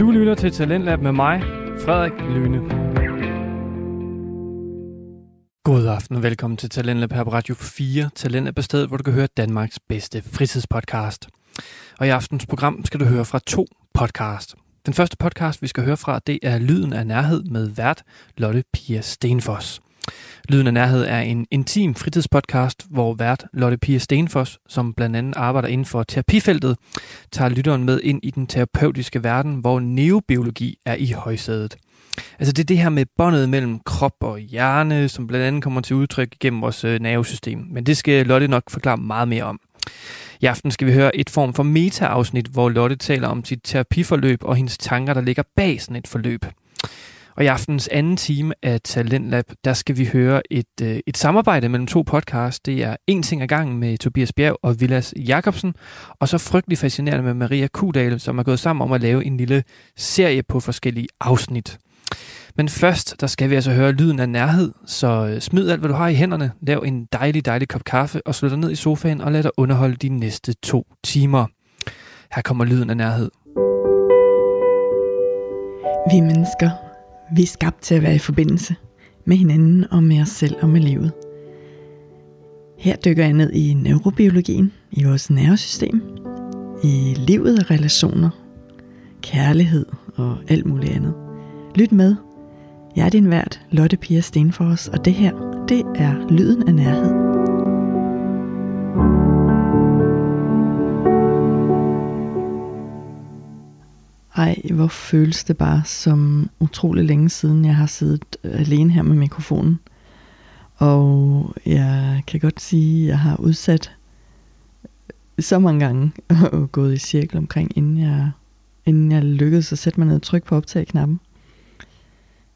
Du lytter til Talentlab med mig, Frederik Lyne. God aften og velkommen til Talentlab her på Radio 4. Talentlab er stedet, hvor du kan høre Danmarks bedste fritidspodcast. Og i aftens program skal du høre fra to podcast. Den første podcast, vi skal høre fra, det er Lyden af Nærhed med vært Lotte Pia Stenfoss. Lyden af Nærhed er en intim fritidspodcast, hvor vært Lotte Pia Stenfoss, som blandt andet arbejder inden for terapifeltet, tager lytteren med ind i den terapeutiske verden, hvor neobiologi er i højsædet. Altså det er det her med båndet mellem krop og hjerne, som blandt andet kommer til udtryk gennem vores øh, nervesystem. Men det skal Lotte nok forklare meget mere om. I aften skal vi høre et form for meta-afsnit, hvor Lotte taler om sit terapiforløb og hendes tanker, der ligger bag sådan et forløb. Og i aftens anden time af Talentlab, der skal vi høre et, øh, et samarbejde mellem to podcasts. Det er En ting ad gangen med Tobias Bjerg og Vilas Jakobsen, og så frygtelig fascinerende med Maria Kudal, som er gået sammen om at lave en lille serie på forskellige afsnit. Men først, der skal vi altså høre lyden af nærhed, så øh, smid alt, hvad du har i hænderne, lav en dejlig, dejlig kop kaffe, og slå dig ned i sofaen og lad dig underholde de næste to timer. Her kommer lyden af nærhed. Vi mennesker, vi er skabt til at være i forbindelse med hinanden og med os selv og med livet. Her dykker jeg ned i neurobiologien, i vores nervesystem, i livet og relationer, kærlighed og alt muligt andet. Lyt med. Jeg er din vært, Lotte Pia Stenfors, og det her, det er Lyden af Nærhed. Ej, hvor føles det bare som utrolig længe siden, jeg har siddet øh, alene her med mikrofonen. Og jeg kan godt sige, at jeg har udsat øh, så mange gange og gået i cirkel omkring, inden jeg, inden jeg lykkedes at sætte mig ned og trykke på optag-knappen.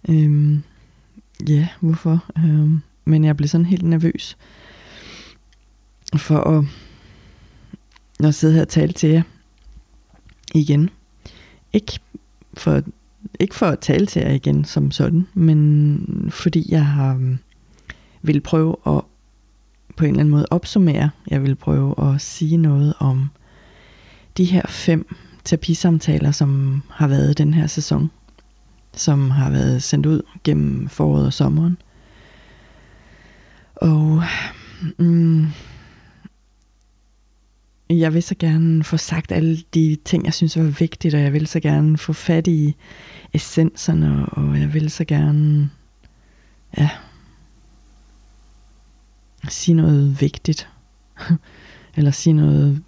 Øhm, ja, hvorfor? Øhm, men jeg blev sådan helt nervøs for at, at sidde her og tale til jer igen. Ikke for, ikke for at tale til jer igen som sådan, men fordi jeg har mm, vil prøve at på en eller anden måde opsummere. Jeg vil prøve at sige noget om de her fem terapisamtaler, som har været den her sæson som har været sendt ud gennem foråret og sommeren. Og mm, jeg vil så gerne få sagt alle de ting, jeg synes var vigtigt, og jeg vil så gerne få fat i essenserne, og jeg vil så gerne ja, sige noget vigtigt. eller sige noget,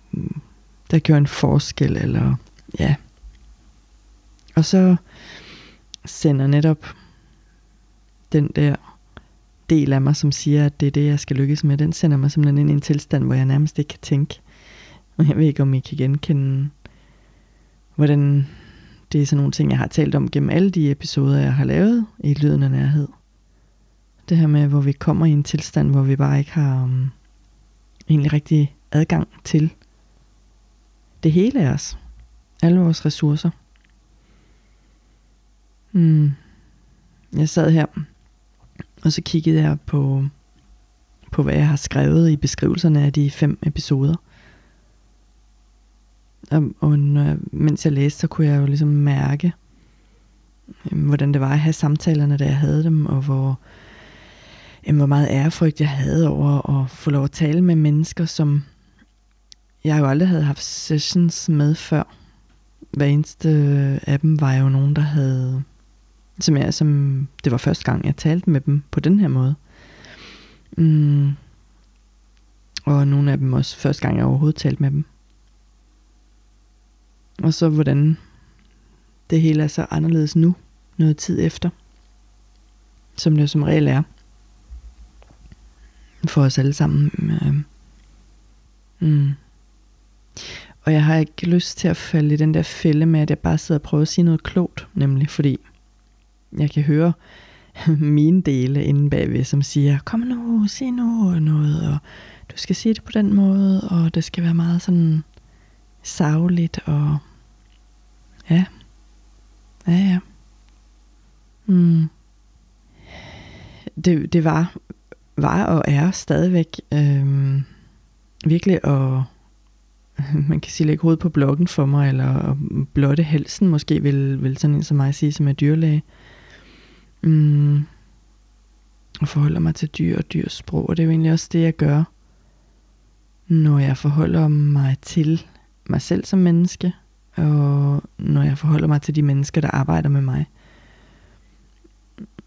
der gør en forskel, eller ja. Og så sender netop den der del af mig, som siger, at det er det, jeg skal lykkes med, den sender mig simpelthen ind i en tilstand, hvor jeg nærmest ikke kan tænke. Og jeg ved ikke, om I kan genkende, hvordan det er sådan nogle ting, jeg har talt om gennem alle de episoder, jeg har lavet i Lyden af Nærhed. Det her med, hvor vi kommer i en tilstand, hvor vi bare ikke har um, egentlig rigtig adgang til det hele af os. Alle vores ressourcer. Mm. Jeg sad her, og så kiggede jeg på, på hvad jeg har skrevet i beskrivelserne af de fem episoder. Og, og når mens jeg læste, så kunne jeg jo ligesom mærke, øh, hvordan det var at have samtalerne, da jeg havde dem, og hvor, øh, hvor meget ærefrygt jeg havde over at få lov at tale med mennesker, som jeg jo aldrig havde haft sessions med før. Hver eneste øh, af dem var jo nogen, der havde som, jeg, som det var første gang, jeg talte med dem på den her måde. Mm. Og nogle af dem også første gang, jeg overhovedet talte med dem. Og så hvordan det hele er så anderledes nu, noget tid efter. Som det som regel er. For os alle sammen. Øh. Mm. Og jeg har ikke lyst til at falde i den der fælde med, at jeg bare sidder og prøver at sige noget klogt. Nemlig fordi jeg kan høre mine dele inde bagved, som siger, kom nu, sig nu noget, og du skal sige det på den måde, og det skal være meget sådan savligt, og ja, ja, ja. Mm. Det, det var, var og er stadigvæk øhm, virkelig at man kan sige, lægge hovedet på blokken for mig, eller blotte halsen, måske vil, vil sådan en som mig sige, som er dyrlæge. Mm, og forholder mig til dyr og dyrs sprog, og det er jo egentlig også det, jeg gør, når jeg forholder mig til mig selv som menneske, og når jeg forholder mig til de mennesker, der arbejder med mig.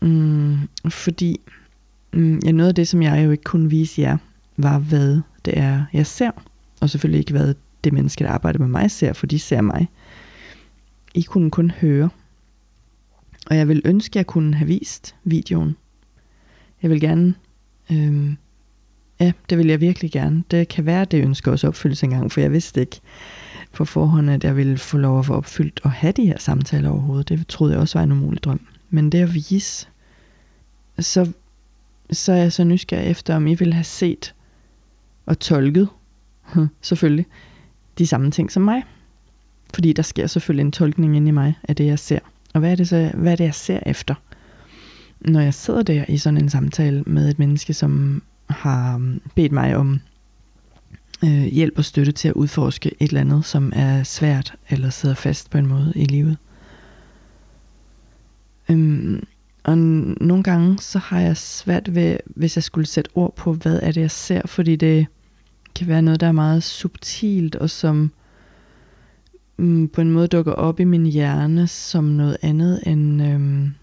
Mm, fordi mm, ja, noget af det, som jeg jo ikke kunne vise jer, var hvad det er, jeg ser. Og selvfølgelig ikke hvad det menneske, der arbejder med mig, ser, for de ser mig. I kunne kun høre. Og jeg vil ønske, at jeg kunne have vist videoen. Jeg vil gerne, øhm, ja, det vil jeg virkelig gerne. Det kan være, at det ønsker også opfyldes engang, for jeg vidste ikke på forhånd, at jeg ville få lov at få opfyldt og have de her samtaler overhovedet. Det troede jeg også var en umulig drøm. Men det at vise, så, så er jeg så nysgerrig efter, om I vil have set og tolket, hm, selvfølgelig, de samme ting som mig. Fordi der sker selvfølgelig en tolkning inde i mig af det, jeg ser. Og hvad er det så, hvad er det, jeg ser efter? Når jeg sidder der i sådan en samtale med et menneske, som har um, bedt mig om øh, hjælp og støtte til at udforske et eller andet, som er svært eller sidder fast på en måde i livet. Øhm, og nogle gange så har jeg svært ved, hvis jeg skulle sætte ord på, hvad er det jeg ser, fordi det kan være noget, der er meget subtilt, og som mm, på en måde dukker op i min hjerne som noget andet end, øhm,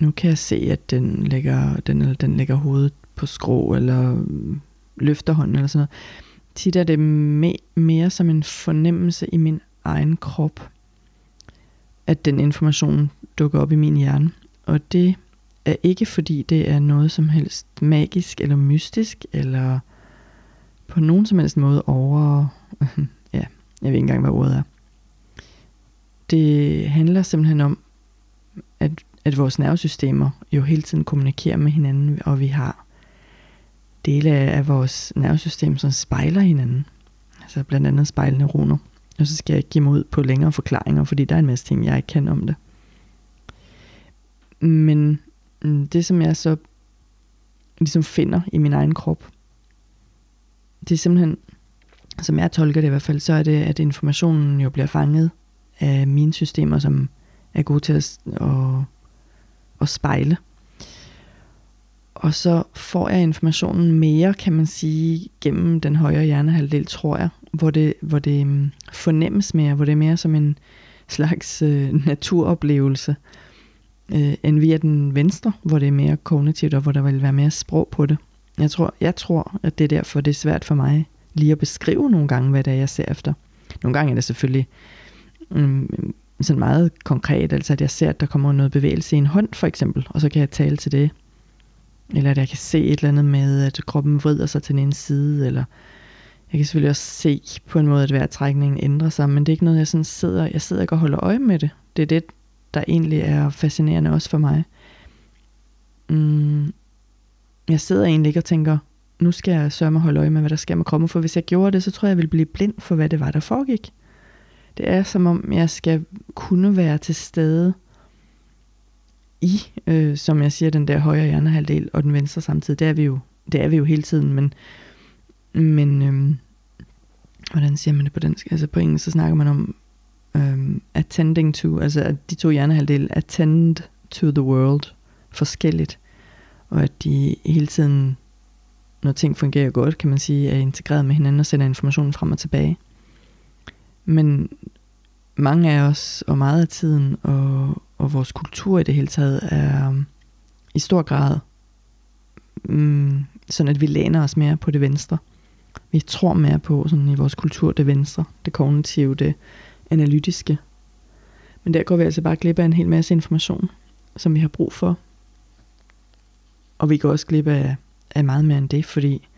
nu kan jeg se, at den lægger, den, eller den lægger hovedet på skrå, eller mm, løfter hånden, eller sådan noget. Tit er det me- mere som en fornemmelse i min egen krop, at den information dukker op i min hjerne. Og det er ikke fordi det er noget som helst magisk eller mystisk, eller på nogen som helst måde over, ja, jeg ved ikke engang, hvad ordet er. Det handler simpelthen om, at, at vores nervesystemer jo hele tiden kommunikerer med hinanden, og vi har dele af vores nervesystem, som spejler hinanden. Altså blandt andet spejlneuroner. Og så skal jeg give mig ud på længere forklaringer, fordi der er en masse ting, jeg ikke kan om det. Men mm, det, som jeg så ligesom finder i min egen krop, det er simpelthen, som jeg tolker det i hvert fald, så er det, at informationen jo bliver fanget af mine systemer, som er gode til at, at, at spejle. Og så får jeg informationen mere, kan man sige, gennem den højre hjernehalvdel, tror jeg, hvor det, hvor det mm, fornemmes mere, hvor det er mere som en slags øh, naturoplevelse, øh, end via den venstre, hvor det er mere kognitivt, og hvor der vil være mere sprog på det. Jeg tror, jeg tror, at det er derfor, det er svært for mig lige at beskrive nogle gange, hvad det er, jeg ser efter. Nogle gange er det selvfølgelig mm, sådan meget konkret, altså at jeg ser, at der kommer noget bevægelse i en hånd for eksempel, og så kan jeg tale til det. Eller at jeg kan se et eller andet med, at kroppen vrider sig til den ene side, eller jeg kan selvfølgelig også se på en måde, at vejrtrækningen ændrer sig, men det er ikke noget, jeg sådan sidder, jeg sidder ikke og holder øje med det. Det er det, der egentlig er fascinerende også for mig. Mm, jeg sidder egentlig ikke og tænker, nu skal jeg sørge mig holde øje med, hvad der sker med kroppen, for hvis jeg gjorde det, så tror jeg, jeg ville blive blind for, hvad det var, der foregik. Det er som om, jeg skal kunne være til stede i, øh, som jeg siger, den der højre hjernehalvdel og den venstre samtidig. Det er vi jo, det er vi jo hele tiden, men, men øh, hvordan siger man det på dansk? Altså på engelsk, så snakker man om øh, attending to, altså at de to hjernehalvdele attend to the world forskelligt, og at de hele tiden, når ting fungerer godt, kan man sige, er integreret med hinanden og sender informationen frem og tilbage. Men mange af os, og meget af tiden, og, og vores kultur i det hele taget, er um, i stor grad um, sådan, at vi læner os mere på det venstre. Vi tror mere på sådan i vores kultur det venstre, det kognitive, det analytiske. Men der går vi altså bare glip af en hel masse information, som vi har brug for. Og vi går også glip af, af meget mere end det, fordi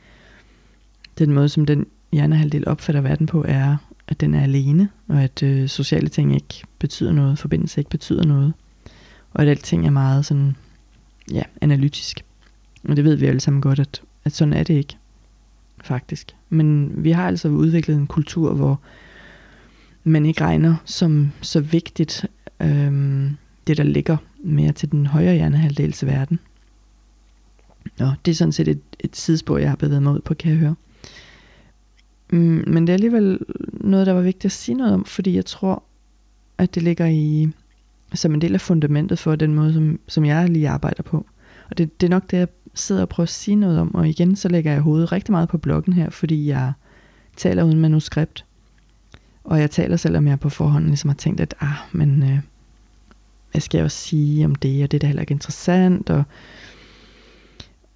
den måde, som den hjernehalvdel opfatter verden på, er at den er alene, og at øh, sociale ting ikke betyder noget, forbindelse ikke betyder noget, og at alting er meget sådan, ja, analytisk. Og det ved vi alle sammen godt, at, at sådan er det ikke, faktisk. Men vi har altså udviklet en kultur, hvor man ikke regner som så vigtigt, øhm, det der ligger mere til den højre hjernehalvdels verden. Og det er sådan set et, et sidespor, jeg har bevæget mig ud på, kan jeg høre. Mm, men det er alligevel noget, der var vigtigt at sige noget om, fordi jeg tror, at det ligger i som en del af fundamentet for den måde, som, som jeg lige arbejder på. Og det, det er nok det, jeg sidder og prøver at sige noget om. Og igen, så lægger jeg hovedet rigtig meget på bloggen her, fordi jeg taler uden manuskript. Og jeg taler selvom jeg på forhånd ligesom har tænkt, at ah, men øh, hvad skal jeg også sige om det, og det er da heller ikke interessant. Og,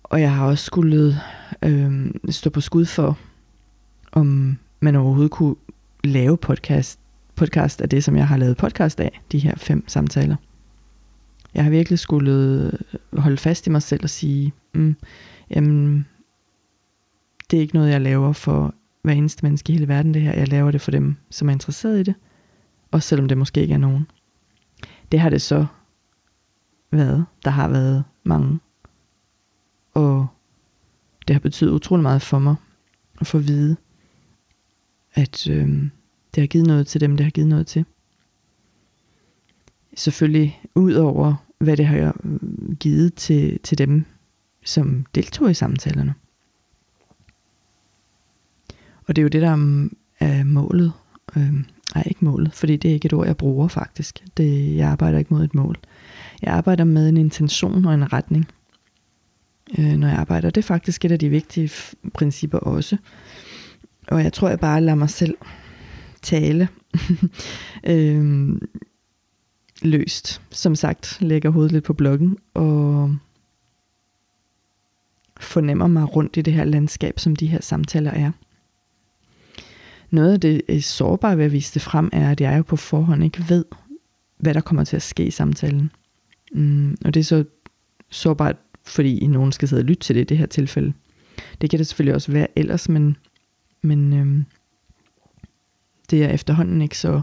og jeg har også skulle øh, stå på skud for, om man overhovedet kunne lave podcast, podcast af det, som jeg har lavet podcast af, de her fem samtaler. Jeg har virkelig skulle holde fast i mig selv og sige, mm, jamen, det er ikke noget, jeg laver for hver eneste menneske i hele verden, det her. Jeg laver det for dem, som er interesseret i det. Også selvom det måske ikke er nogen. Det har det så været. Der har været mange. Og det har betydet utrolig meget for mig at få at vide, at øh, det har givet noget til dem, det har givet noget til. Selvfølgelig ud over, hvad det har øh, givet til, til dem, som deltog i samtalerne. Og det er jo det, der mm, er målet. Øh, nej, ikke målet, fordi det er ikke et ord, jeg bruger faktisk. Det, jeg arbejder ikke mod et mål. Jeg arbejder med en intention og en retning. Øh, når jeg arbejder, det er faktisk et af de vigtige principper også. Og jeg tror, jeg bare lader mig selv tale øhm, løst. Som sagt, lægger hovedet lidt på bloggen og fornemmer mig rundt i det her landskab, som de her samtaler er. Noget af det øh, sårbare ved at vise det frem, er, at jeg jo på forhånd ikke ved, hvad der kommer til at ske i samtalen. Mm, og det er så sårbart, fordi nogen skal sidde og lytte til det i det her tilfælde. Det kan det selvfølgelig også være ellers, men, men øhm, det er efterhånden ikke så...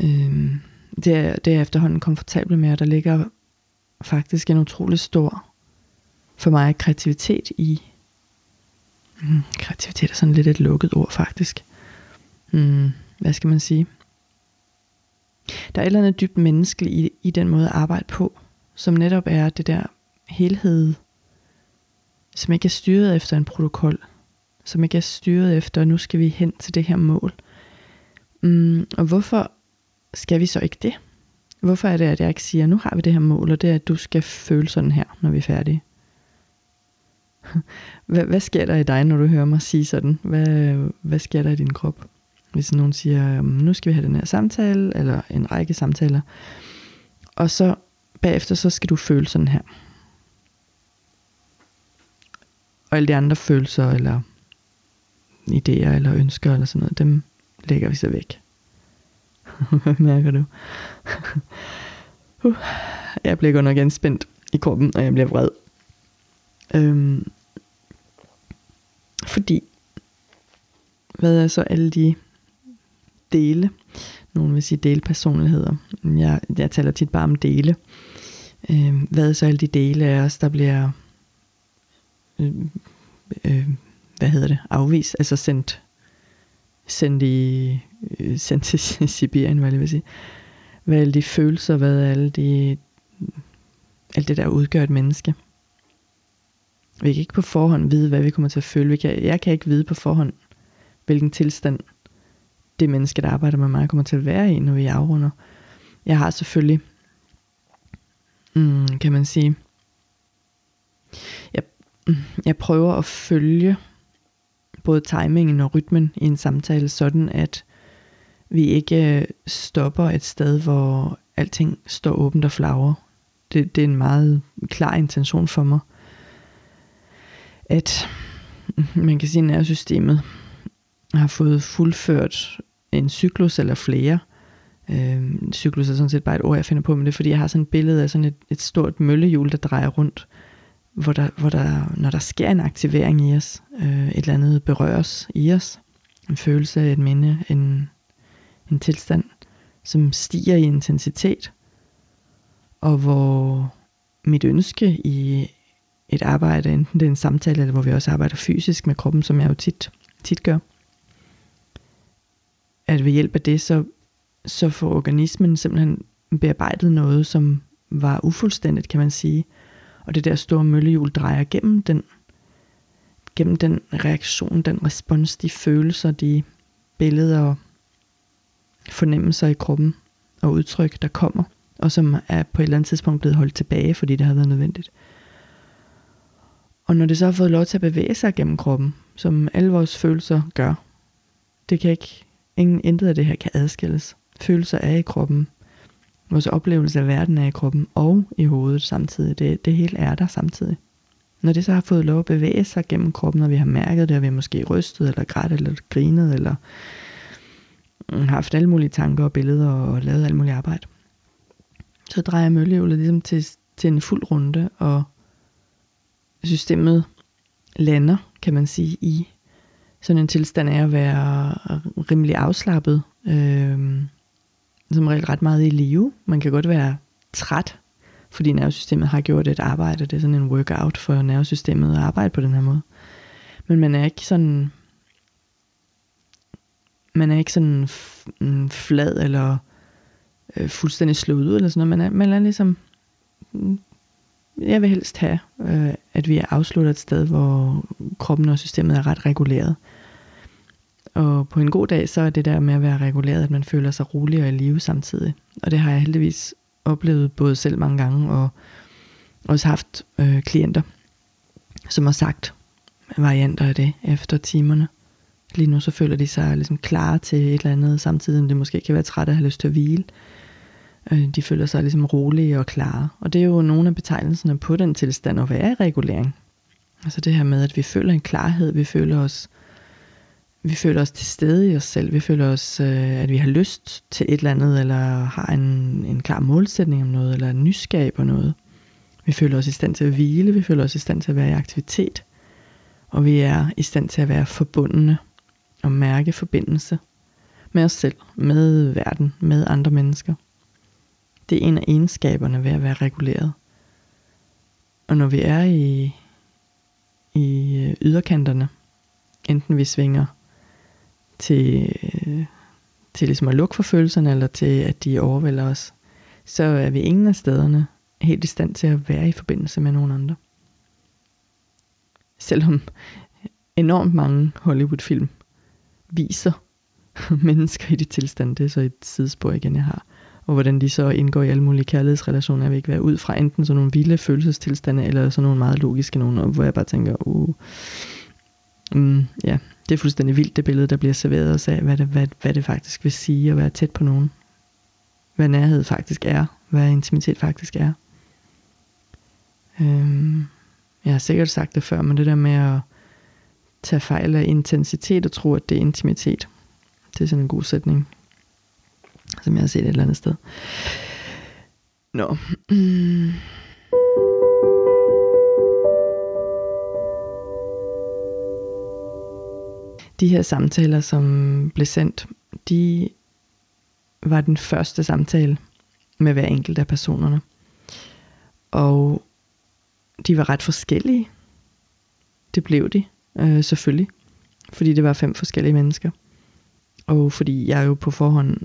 Øhm, det, er, det er efterhånden komfortabelt med, at der ligger faktisk en utrolig stor, for mig, kreativitet i Mm, kreativitet er sådan lidt et lukket ord faktisk. Mm, hvad skal man sige? Der er et eller andet dybt menneskeligt i, i den måde at arbejde på, som netop er det der helhed, som ikke er styret efter en protokol, som ikke er styret efter, og nu skal vi hen til det her mål. Mm, og hvorfor skal vi så ikke det? Hvorfor er det, at jeg ikke siger, nu har vi det her mål, og det er, at du skal føle sådan her, når vi er færdige? hvad, hvad sker der i dig, når du hører mig sige sådan? Hvad, hvad sker der i din krop? Hvis nogen siger, øhm, nu skal vi have den her samtale, eller en række samtaler, og så bagefter, så skal du føle sådan her. Og alle de andre følelser, eller idéer, eller ønsker, eller sådan noget, dem lægger vi så væk. Hvad mærker du? uh, jeg bliver godt nok anspændt i kroppen, og jeg bliver vred. Øhm, fordi, hvad er så alle de dele? Nogen vil sige delpersonligheder. Jeg, jeg taler tit bare om dele. Øhm, hvad er så alle de dele af os, der bliver øh, øh, hvad hedder det, afvist, altså sendt, sendt, i, øh, sendt til Sibirien, hvad jeg vil sige. Hvad alle de følelser, hvad alle de, alt det der udgør et menneske. Vi kan ikke på forhånd vide, hvad vi kommer til at føle. Vi kan, jeg kan ikke vide på forhånd, hvilken tilstand det menneske, der arbejder med mig, kommer til at være i, når vi afrunder. Jeg har selvfølgelig, mm, kan man sige, jeg, jeg prøver at følge både timingen og rytmen i en samtale, sådan at vi ikke øh, stopper et sted, hvor alting står åbent og flagrer. Det, det er en meget klar intention for mig at man kan sige, at nervesystemet har fået fuldført en cyklus eller flere. Øh, cyklus er sådan set bare et ord, jeg finder på, men det er fordi, jeg har sådan et billede af sådan et, et stort møllehjul, der drejer rundt, hvor der, hvor der, når der sker en aktivering i os, øh, et eller andet berøres i os, en følelse, et minde, en, en tilstand, som stiger i intensitet, og hvor mit ønske i et arbejde, enten det er en samtale, eller hvor vi også arbejder fysisk med kroppen, som jeg jo tit, tit gør. At ved hjælp af det, så, så får organismen simpelthen bearbejdet noget, som var ufuldstændigt, kan man sige. Og det der store møllehjul drejer gennem den, gennem den reaktion, den respons, de følelser, de billeder og fornemmelser i kroppen og udtryk, der kommer, og som er på et eller andet tidspunkt blevet holdt tilbage, fordi det har været nødvendigt. Og når det så har fået lov til at bevæge sig gennem kroppen, som alle vores følelser gør, det kan ikke, ingen intet af det her kan adskilles. Følelser er i kroppen, vores oplevelse af verden er i kroppen og i hovedet samtidig. Det, det hele er der samtidig. Når det så har fået lov at bevæge sig gennem kroppen, når vi har mærket det, og vi har måske rystet, eller grædt, eller grinet, eller mm, haft alle mulige tanker og billeder, og lavet alt muligt arbejde, så drejer møllehjulet ligesom til, til en fuld runde, og systemet lander, kan man sige, i sådan en tilstand af at være rimelig afslappet, øh, som regel ret meget i live. Man kan godt være træt, fordi nervesystemet har gjort et arbejde. Det er sådan en workout for nervesystemet at arbejde på den her måde. Men man er ikke sådan man er ikke sådan mm, flad eller øh, fuldstændig slået ud eller sådan noget. Man er, man er ligesom, mm, jeg vil helst have, øh, at vi er afsluttet et sted, hvor kroppen og systemet er ret reguleret. Og på en god dag, så er det der med at være reguleret, at man føler sig rolig og i live samtidig. Og det har jeg heldigvis oplevet både selv mange gange, og også haft øh, klienter, som har sagt varianter af det efter timerne. Lige nu så føler de sig ligesom klar til et eller andet, samtidig med det måske kan være træt at have lyst til at hvile. Øh, de føler sig ligesom rolige og klare. Og det er jo nogle af betegnelserne på den tilstand at være i regulering. Altså det her med, at vi føler en klarhed, vi føler os vi føler os til stede i os selv. Vi føler os, øh, at vi har lyst til et eller andet, eller har en, en klar målsætning om noget, eller en nysgerrig på noget. Vi føler os i stand til at hvile, vi føler os i stand til at være i aktivitet, og vi er i stand til at være forbundne og mærke forbindelse med os selv, med verden, med andre mennesker. Det er en af egenskaberne ved at være reguleret. Og når vi er i, i øh, yderkanterne, enten vi svinger til, til ligesom at lukke for følelserne, eller til at de overvælder os, så er vi ingen af stederne helt i stand til at være i forbindelse med nogen andre. Selvom enormt mange Hollywood-film viser mennesker i de tilstand, det er så et sidespor igen, jeg har, og hvordan de så indgår i alle mulige kærlighedsrelationer, jeg vil ikke være ud fra enten sådan nogle vilde følelsestilstande, eller sådan nogle meget logiske nogle, hvor jeg bare tænker, uh, mm, ja, det er fuldstændig vildt, det billede, der bliver serveret os af, hvad det, hvad, hvad det faktisk vil sige at være tæt på nogen. Hvad nærhed faktisk er, hvad intimitet faktisk er. Øhm, jeg har sikkert sagt det før, men det der med at tage fejl af intensitet og tro, at det er intimitet. Det er sådan en god sætning, som jeg har set et eller andet sted. Nå. Mm. de her samtaler, som blev sendt, de var den første samtale med hver enkelt af personerne. Og de var ret forskellige. Det blev de, øh, selvfølgelig. Fordi det var fem forskellige mennesker. Og fordi jeg jo på forhånd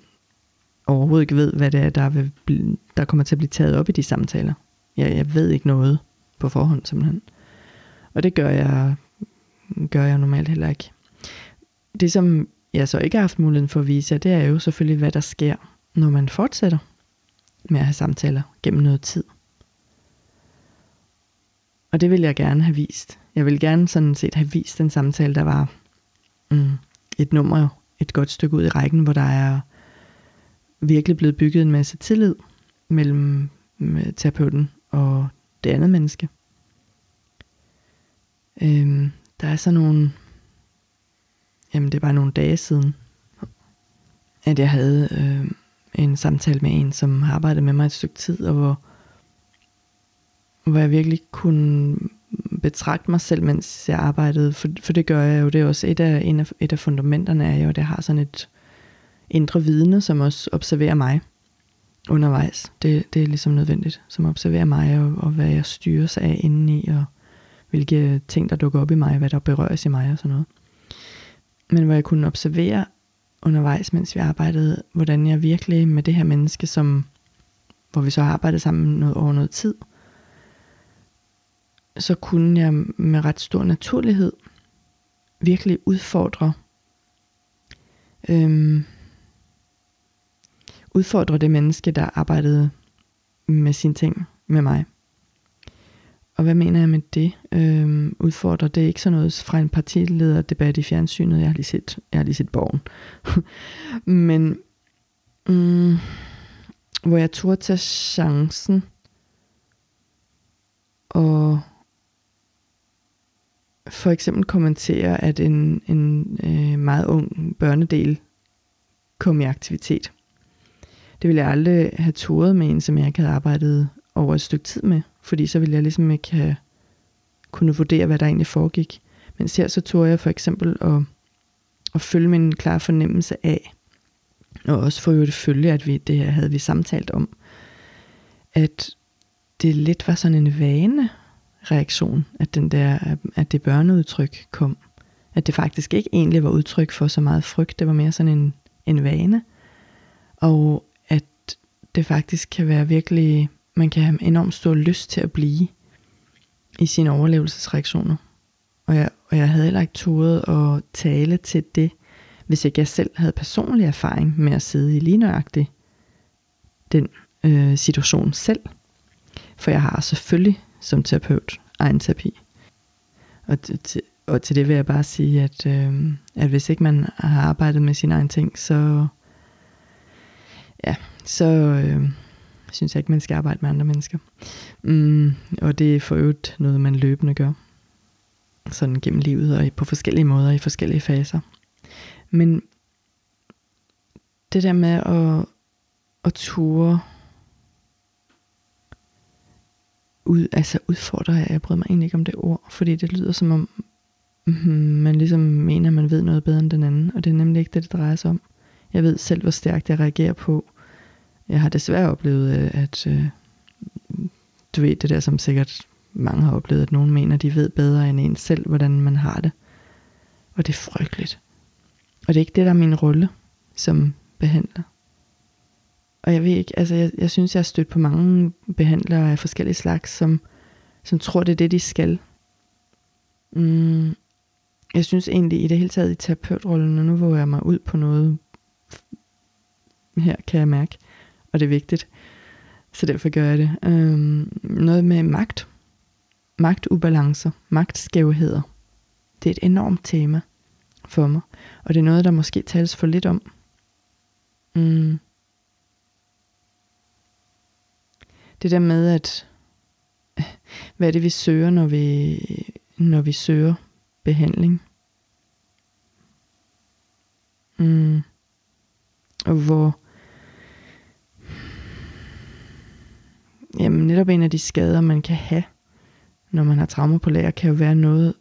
overhovedet ikke ved, hvad det er, der, vil blive, der kommer til at blive taget op i de samtaler. Jeg, jeg ved ikke noget på forhånd simpelthen. Og det gør jeg, gør jeg normalt heller ikke det som jeg så ikke har haft muligheden for at vise jer, det er jo selvfølgelig, hvad der sker, når man fortsætter med at have samtaler gennem noget tid. Og det vil jeg gerne have vist. Jeg vil gerne sådan set have vist den samtale, der var mm, et nummer, et godt stykke ud i rækken, hvor der er virkelig blevet bygget en masse tillid mellem øh, terapeuten og det andet menneske. Øhm, der er så nogle jamen det var nogle dage siden, at jeg havde øh, en samtale med en, som har arbejdet med mig et stykke tid, og hvor, hvor jeg virkelig kunne betragte mig selv, mens jeg arbejdede, for, for det gør jeg jo, det er også et af, en af, et af fundamenterne er jo, at jeg har sådan et indre vidne, som også observerer mig undervejs. Det, det er ligesom nødvendigt, som observerer mig, og, og hvad jeg styres af indeni, og hvilke ting, der dukker op i mig, hvad der berøres i mig og sådan noget men hvor jeg kunne observere undervejs, mens vi arbejdede, hvordan jeg virkelig med det her menneske, som, hvor vi så har arbejdet sammen noget, over noget tid, så kunne jeg med ret stor naturlighed virkelig udfordre øhm, udfordre det menneske, der arbejdede med sine ting med mig. Og hvad mener jeg med det? Øhm, udfordrer det er ikke sådan noget fra en partilederdebat i fjernsynet. Jeg har lige set, jeg har lige set borgen. Men mm, hvor jeg turde tage chancen og for eksempel kommentere, at en, en øh, meget ung børnedel kom i aktivitet. Det ville jeg aldrig have turet med en, som jeg ikke havde arbejdet over et stykke tid med, fordi så ville jeg ligesom ikke have kunne vurdere, hvad der egentlig foregik. Men her så tog jeg for eksempel at, at følge min klare fornemmelse af, og også for det følge, at vi, det her havde vi samtalt om, at det lidt var sådan en vane reaktion, at, den der, at det børneudtryk kom. At det faktisk ikke egentlig var udtryk for så meget frygt, det var mere sådan en, en vane. Og at det faktisk kan være virkelig, man kan have enormt stor lyst til at blive i sine overlevelsesreaktioner. Og jeg, og jeg havde heller ikke turet at tale til det, hvis ikke jeg selv havde personlig erfaring med at sidde i lige nøjagtigt den øh, situation selv. For jeg har selvfølgelig som terapeut egen terapi. Og til, og til det vil jeg bare sige, at, øh, at hvis ikke man har arbejdet med sine egne ting, så, ja, så øh, synes jeg ikke, man skal arbejde med andre mennesker. Mm, og det er for øvrigt noget, man løbende gør. Sådan gennem livet og på forskellige måder i forskellige faser. Men det der med at, at ture ud, altså udfordrer jeg, jeg bryder mig egentlig ikke om det ord, fordi det lyder som om, mm, man ligesom mener, at man ved noget bedre end den anden, og det er nemlig ikke det, det drejer sig om. Jeg ved selv, hvor stærkt jeg reagerer på. Jeg har desværre oplevet, øh, at øh, du ved det der, som sikkert mange har oplevet, at nogen mener, de ved bedre end en selv, hvordan man har det. Og det er frygteligt. Og det er ikke det, der er min rolle som behandler. Og jeg ved ikke, altså jeg, jeg synes, jeg har stødt på mange behandlere af forskellige slags, som, som tror, det er det, de skal. Mm, jeg synes egentlig i det hele taget i terapeutrollen, og nu våger jeg mig ud på noget, her kan jeg mærke, og det er vigtigt, så derfor gør jeg det. Øhm, noget med magt, magtubalancer, magtskævheder. Det er et enormt tema for mig, og det er noget, der måske tales for lidt om. Mm. det der med, at hvad er det, vi søger, når vi, når vi søger behandling? Mm. Og hvor jamen netop en af de skader, man kan have, når man har traumer på lager, kan jo være noget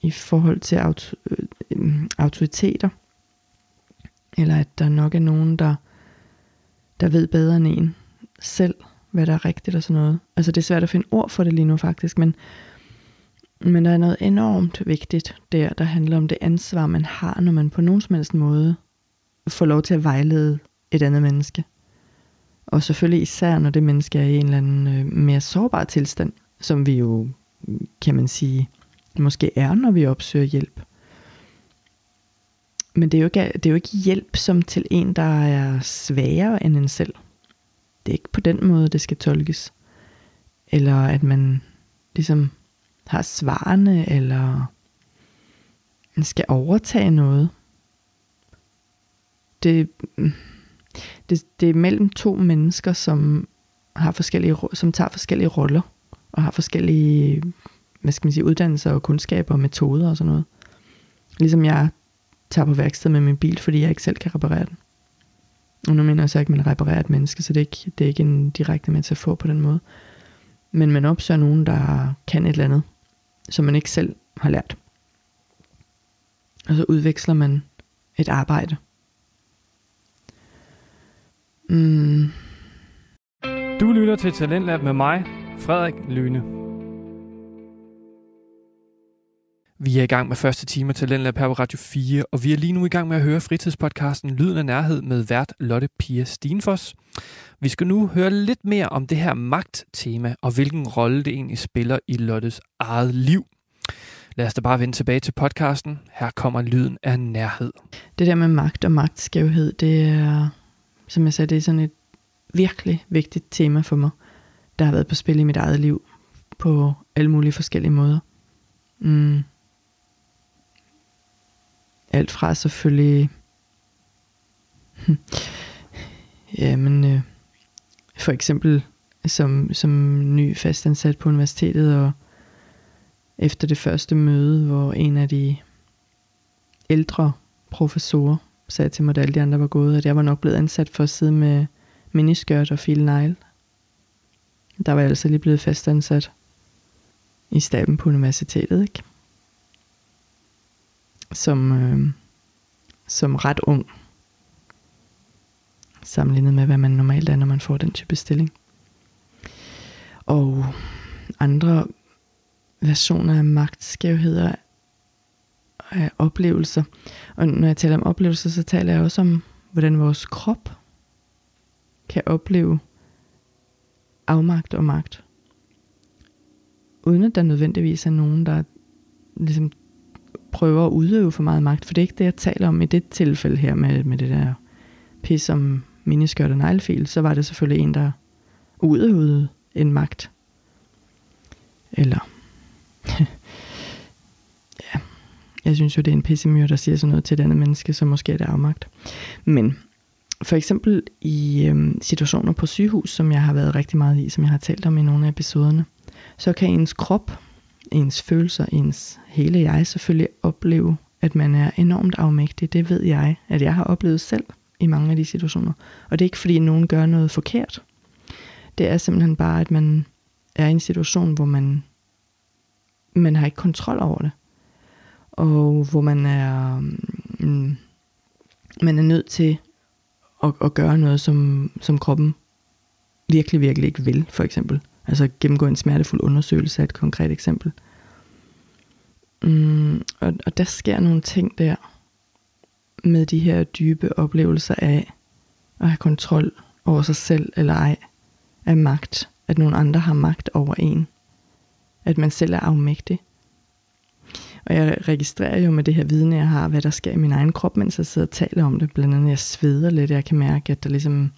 i forhold til auto, øh, autoriteter. Eller at der nok er nogen, der, der ved bedre end en selv hvad der er rigtigt og sådan noget. Altså det er svært at finde ord for det lige nu faktisk, men, men der er noget enormt vigtigt der, der handler om det ansvar, man har, når man på nogen som helst måde får lov til at vejlede et andet menneske. Og selvfølgelig især, når det menneske er i en eller anden øh, mere sårbar tilstand, som vi jo, kan man sige, måske er, når vi opsøger hjælp. Men det er, jo ikke, det er jo ikke hjælp som til en, der er svagere end en selv det er ikke på den måde, det skal tolkes. Eller at man ligesom har svarene, eller skal overtage noget. Det, det, det er mellem to mennesker, som har forskellige, som tager forskellige roller, og har forskellige, hvad skal man sige, uddannelser og kundskaber og metoder og sådan noget. Ligesom jeg tager på værksted med min bil, fordi jeg ikke selv kan reparere den. Og nu mener jeg så ikke, at man reparerer et menneske, så det er ikke, det er ikke en direkte metafor på den måde. Men man opsøger nogen, der kan et eller andet, som man ikke selv har lært. Og så udveksler man et arbejde. Mm. Du lytter til Talentlab med mig, Frederik Lyne. Vi er i gang med første time af Talentlab her på Radio 4, og vi er lige nu i gang med at høre fritidspodcasten Lyden af Nærhed med vært Lotte Pia Stenfoss. Vi skal nu høre lidt mere om det her magttema, og hvilken rolle det egentlig spiller i Lottes eget liv. Lad os da bare vende tilbage til podcasten. Her kommer lyden af nærhed. Det der med magt og magtskævhed, det er, som jeg sagde, det er sådan et virkelig vigtigt tema for mig, der har været på spil i mit eget liv på alle mulige forskellige måder. Mm. Alt fra selvfølgelig ja, men øh, for eksempel som, som ny fastansat på universitetet og efter det første møde, hvor en af de ældre professorer sagde til mig, da alle de andre var gået, at jeg var nok blevet ansat for at sidde med miniskørt og file negle. Der var jeg altså lige blevet fastansat i staben på universitetet, ikke? Som, øh, som ret ung. Sammenlignet med, hvad man normalt er, når man får den type stilling. Og andre versioner af magtskævheder af oplevelser. Og når jeg taler om oplevelser, så taler jeg også om, hvordan vores krop kan opleve afmagt og magt. Uden at der nødvendigvis er nogen, der ligesom prøver at udøve for meget magt. For det er ikke det, jeg taler om i det tilfælde her med, med det der pis om miniskørt og neglefil. Så var det selvfølgelig en, der udøvede en magt. Eller jeg synes jo, det er en pissemyr, der siger sådan noget til et andet menneske, så måske er det afmagt. Men for eksempel i øhm, situationer på sygehus, som jeg har været rigtig meget i, som jeg har talt om i nogle af episoderne, så kan ens krop, ens følelser, ens hele jeg selvfølgelig opleve, at man er enormt afmægtig. Det ved jeg, at jeg har oplevet selv i mange af de situationer. Og det er ikke fordi nogen gør noget forkert. Det er simpelthen bare, at man er i en situation, hvor man, man har ikke kontrol over det. Og hvor man er, mm, man er nødt til at, at gøre noget, som, som kroppen virkelig, virkelig ikke vil, for eksempel. Altså gennemgå en smertefuld undersøgelse af et konkret eksempel. Mm, og, og der sker nogle ting der, med de her dybe oplevelser af at have kontrol over sig selv eller ej, af magt, at nogle andre har magt over en, at man selv er afmægtig. Og jeg registrerer jo med det her viden, jeg har, hvad der sker i min egen krop, mens jeg sidder og taler om det. Blandt andet, jeg sveder lidt, jeg kan mærke, at der ligesom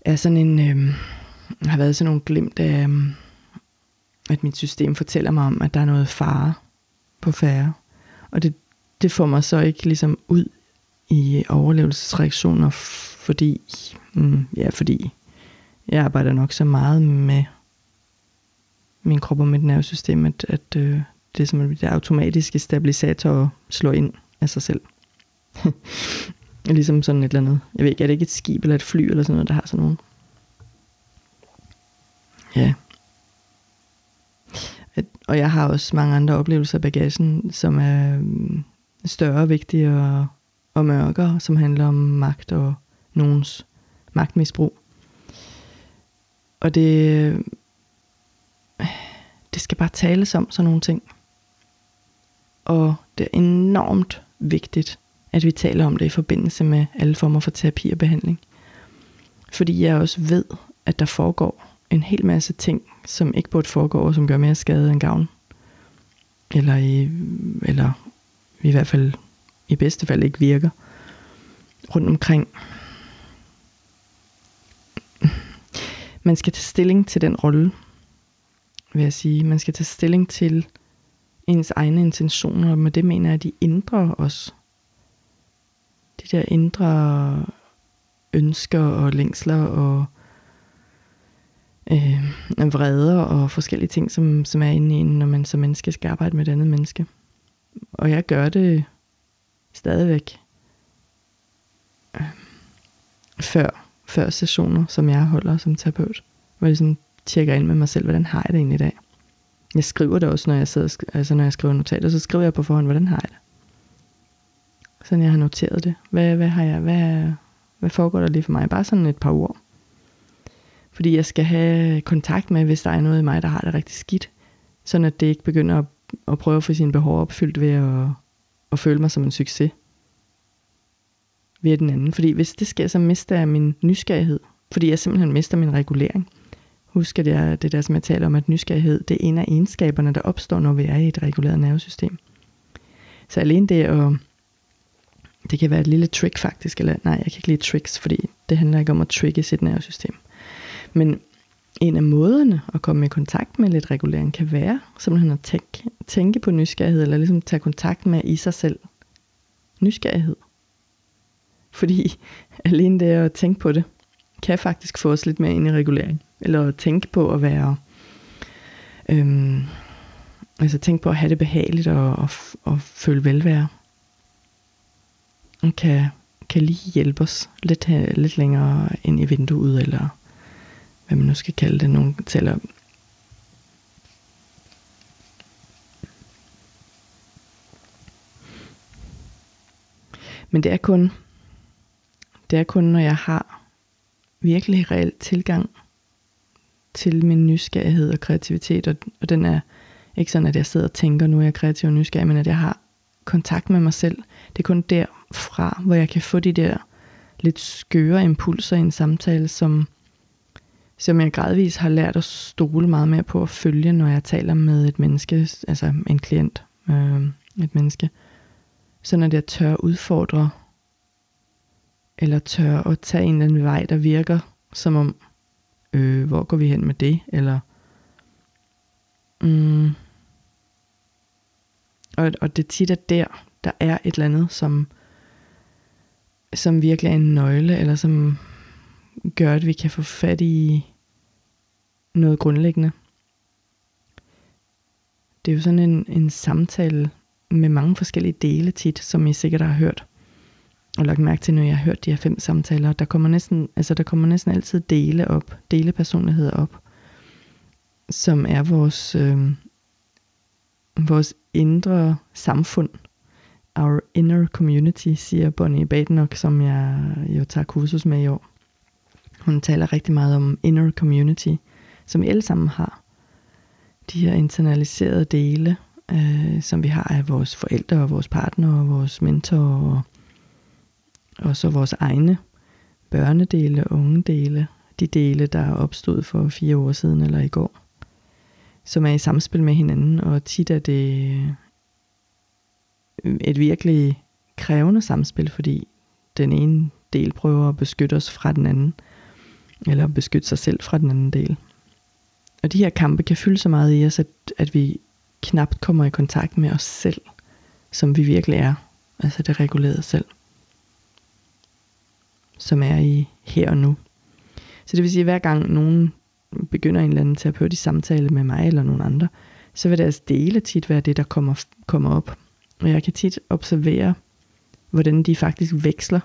er sådan en, øh, har været sådan nogle glimt af, øh, at mit system fortæller mig om, at der er noget fare på færre. Og det, det får mig så ikke ligesom ud i overlevelsesreaktioner, fordi, mm, ja, fordi jeg arbejder nok så meget med min krop og mit nervesystem, at, at øh, det er som at det automatiske stabilisator slår ind af sig selv. ligesom sådan et eller andet. Jeg ved ikke, er det ikke et skib eller et fly eller sådan noget, der har sådan nogle? Ja. Og jeg har også mange andre oplevelser af bagagen, som er mm, større, vigtige og, og mørkere, som handler om magt og nogens magtmisbrug. Og det, øh, det skal bare tales om sådan nogle ting. Og det er enormt vigtigt, at vi taler om det i forbindelse med alle former for terapi og behandling. Fordi jeg også ved, at der foregår en hel masse ting, som ikke burde foregå, og som gør mere skade end gavn. Eller, i, eller i hvert fald i bedste fald ikke virker rundt omkring. Man skal tage stilling til den rolle, vil jeg sige. Man skal tage stilling til ens egne intentioner, og med det mener jeg, at de indre os. De der indre ønsker og længsler og øh, vreder og forskellige ting, som, som er inde i en, når man som menneske skal arbejde med et andet menneske. Og jeg gør det stadigvæk øh, før, før sessioner, som jeg holder som terapeut, hvor jeg ligesom tjekker ind med mig selv, hvordan har jeg det egentlig i dag. Jeg skriver det også, når jeg, sidder, altså når jeg skriver notater, så skriver jeg på forhånd, hvordan har jeg det. Sådan jeg har noteret det. Hvad, hvad har jeg, hvad, hvad foregår der lige for mig? Bare sådan et par ord. Fordi jeg skal have kontakt med, hvis der er noget i mig, der har det rigtig skidt. Sådan at det ikke begynder at, at prøve at få sine behov opfyldt ved at, at føle mig som en succes. Ved den anden. Fordi hvis det sker, så mister jeg min nysgerrighed. Fordi jeg simpelthen mister min regulering. Husk, at jeg, det der, som jeg taler om, at nysgerrighed, det er en af egenskaberne, der opstår, når vi er i et reguleret nervesystem. Så alene det at, det kan være et lille trick faktisk, eller nej, jeg kan ikke lide tricks, fordi det handler ikke om at trigge sit nervesystem. Men en af måderne at komme i kontakt med lidt regulering kan være simpelthen at tænke, tænke på nysgerrighed, eller ligesom tage kontakt med i sig selv. Nysgerrighed. Fordi alene det at tænke på det, kan faktisk få os lidt mere ind i regulering. Eller tænke på at være, øhm, altså tænke på at have det behageligt og, og, og føle velvære. Kan, kan lige hjælpe os lidt, lidt længere ind i vinduet, eller hvad man nu skal kalde det, nogen taler Men det er kun, det er kun, når jeg har virkelig reel tilgang til min nysgerrighed og kreativitet, og, og den er ikke sådan, at jeg sidder og tænker, nu er jeg kreativ og nysgerrig, men at jeg har kontakt med mig selv. Det er kun derfra, hvor jeg kan få de der lidt skøre impulser i en samtale, som, som jeg gradvist har lært at stole meget mere på at følge, når jeg taler med et menneske, altså en klient, øh, et menneske. Så når jeg tør udfordre, eller tør at tage en eller anden vej, der virker som om, øh, hvor går vi hen med det, eller mm, og, og det tit er der, der er et eller andet, som, som virkelig er en nøgle, eller som gør, at vi kan få fat i noget grundlæggende. Det er jo sådan en, en samtale med mange forskellige dele tit, som I sikkert har hørt. Og lagt mærke til, når jeg har hørt de her fem samtaler, der kommer næsten, altså der kommer næsten altid dele op, dele personligheder op, som er vores, øh, vores indre samfund. Our inner community, siger Bonnie Badenoch, som jeg jo tager kursus med i år. Hun taler rigtig meget om inner community, som vi alle sammen har. De her internaliserede dele, øh, som vi har af vores forældre og vores partner og vores mentor og, og så vores egne børnedele, unge dele, de dele, der er opstået for fire år siden eller i går, som er i samspil med hinanden, og tit er det øh, et virkelig krævende samspil, fordi den ene del prøver at beskytte os fra den anden, eller beskytte sig selv fra den anden del. Og de her kampe kan fylde så meget i os, at, at vi knapt kommer i kontakt med os selv, som vi virkelig er. Altså det regulerede selv. Som er i her og nu. Så det vil sige, at hver gang nogen begynder en eller anden terapeutisk samtale med mig eller nogen andre, så vil deres dele tit være det, der kommer, kommer op. Og jeg kan tit observere, hvordan de faktisk veksler.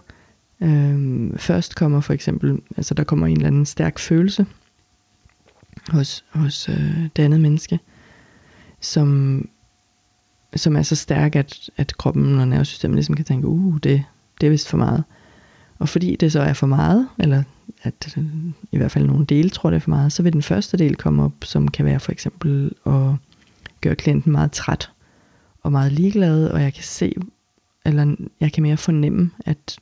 Øhm, først kommer for eksempel, altså der kommer en eller anden stærk følelse hos, hos øh, det andet menneske, som, som er så stærk, at, at kroppen og nervesystemet ligesom kan tænke, uh, det, det er vist for meget. Og fordi det så er for meget, eller at øh, i hvert fald nogle dele tror det er for meget, så vil den første del komme op, som kan være for eksempel at gøre klienten meget træt og meget ligeglad, og jeg kan se, eller jeg kan mere fornemme, at,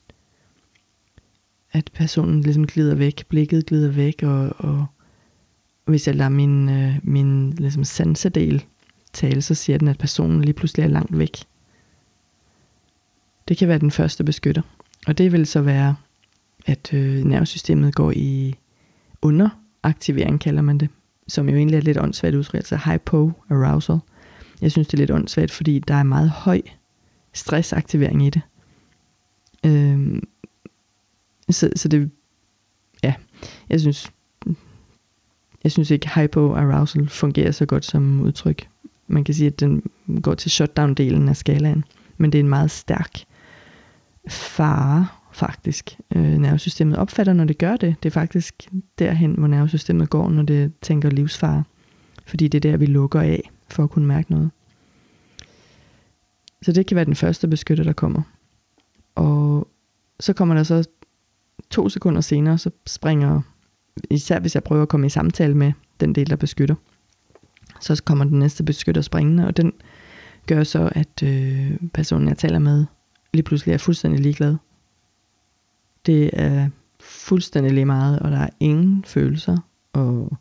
at personen ligesom glider væk, blikket glider væk, og, og hvis jeg lader min, øh, min ligesom sansedel tale, så siger den, at personen lige pludselig er langt væk. Det kan være den første beskytter. Og det vil så være, at øh, nervesystemet går i underaktivering, kalder man det. Som jo egentlig er lidt åndssvagt udtryk, altså hypo-arousal. Jeg synes, det er lidt åndssvagt, fordi der er meget høj stressaktivering i det. Øhm, så, så det, ja, jeg synes, jeg synes ikke hypo-arousal fungerer så godt som udtryk man kan sige, at den går til shutdown-delen af skalaen. Men det er en meget stærk fare, faktisk, øh, nervesystemet opfatter, når det gør det. Det er faktisk derhen, hvor nervesystemet går, når det tænker livsfare. Fordi det er der, vi lukker af, for at kunne mærke noget. Så det kan være den første beskytter, der kommer. Og så kommer der så to sekunder senere, så springer, især hvis jeg prøver at komme i samtale med den del, der beskytter, så kommer den næste beskytter springende, og den gør så, at øh, personen, jeg taler med, lige pludselig er fuldstændig ligeglad. Det er fuldstændig lige meget, og der er ingen følelser, og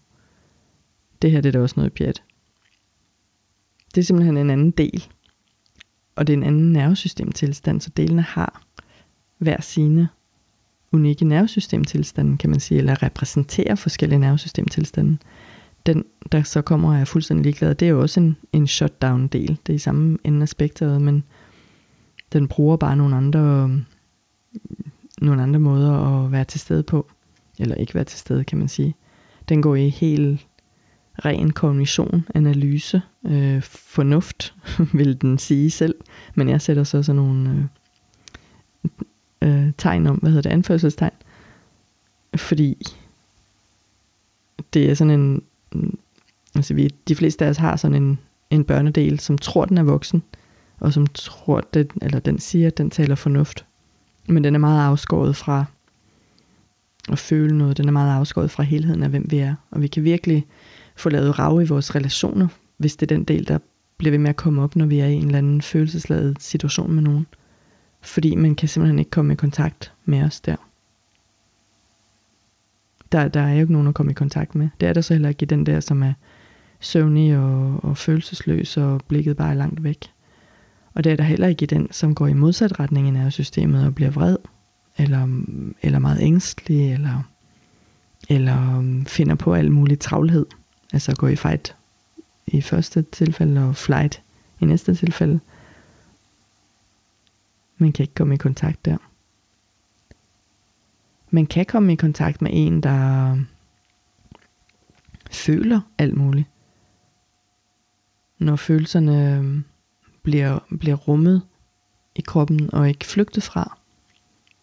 det her det er da også noget pjat. Det er simpelthen en anden del. Og det er en anden nervesystemtilstand, så delene har hver sine unikke nervesystemtilstande, kan man sige, eller repræsenterer forskellige nervesystemtilstande. Den, der så kommer og er fuldstændig ligeglad, det er jo også en, en shutdown-del. Det er i samme ende af spektret, men den bruger bare nogle andre, nogle andre måder at være til stede på. Eller ikke være til stede, kan man sige. Den går i helt ren kognition, analyse, øh, fornuft, vil den sige selv. Men jeg sætter så sådan nogle øh, øh, tegn om, hvad hedder det, anførselstegn. Fordi det er sådan en, altså vi, de fleste af os har sådan en, en børnedel, som tror, den er voksen, og som tror, den, eller den siger, at den taler fornuft. Men den er meget afskåret fra at føle noget. Den er meget afskåret fra helheden af, hvem vi er. Og vi kan virkelig få lavet rav i vores relationer, hvis det er den del, der bliver ved med at komme op, når vi er i en eller anden følelsesladet situation med nogen. Fordi man kan simpelthen ikke komme i kontakt med os der. Der, der er jo ikke nogen at komme i kontakt med. Det er der så heller ikke i den der, som er søvnig og, og følelsesløs og blikket bare er langt væk. Og det er der heller ikke i den, som går i modsat retning i nervesystemet og bliver vred, eller, eller meget ængstelig, eller, eller um, finder på al mulig travlhed. Altså går i fight i første tilfælde og flight i næste tilfælde. Man kan ikke komme i kontakt der. Man kan komme i kontakt med en, der føler alt muligt. Når følelserne um, bliver, bliver rummet i kroppen og ikke flygtet fra.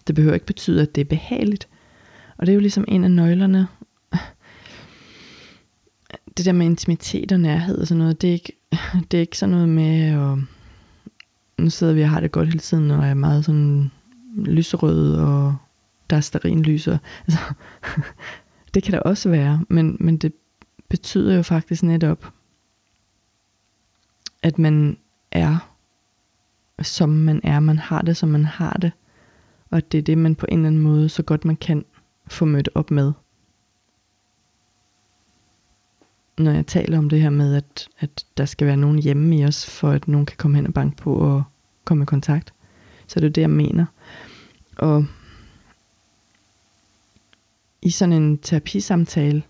Det behøver ikke betyde, at det er behageligt. Og det er jo ligesom en af nøglerne. Det der med intimitet og nærhed og sådan noget, det er ikke, det er ikke sådan noget med at... Nu sidder vi og har det godt hele tiden, og er meget sådan lyserød, og der er sterinlyser. Altså, det kan der også være, men, men det betyder jo faktisk netop, at man er, som man er. Man har det, som man har det. Og det er det, man på en eller anden måde, så godt man kan, få mødt op med. Når jeg taler om det her med, at, at der skal være nogen hjemme i os, for at nogen kan komme hen og banke på og komme i kontakt, så det er det, jeg mener. Og i sådan en terapisamtale,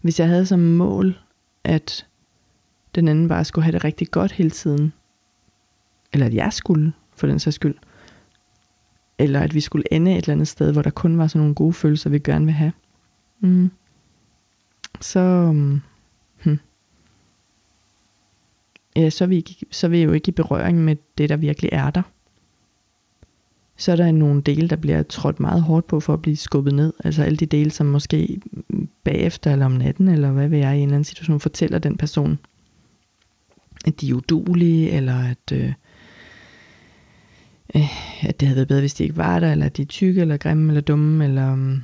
hvis jeg havde som mål, at den anden bare skulle have det rigtig godt hele tiden, eller at jeg skulle, for den sags skyld. Eller at vi skulle ende et eller andet sted, hvor der kun var sådan nogle gode følelser, vi gerne vil have. Mm. Så, hmm. ja, så, er vi ikke, så er vi jo ikke i berøring med det, der virkelig er der. Så er der nogle dele, der bliver trådt meget hårdt på for at blive skubbet ned. Altså alle de dele, som måske bagefter eller om natten, eller hvad ved jeg, i en eller anden situation, fortæller den person, at de er udulige, eller at, øh, øh, at det havde været bedre, hvis de ikke var der, eller at de er tykke, eller grimme, eller dumme, eller, mm,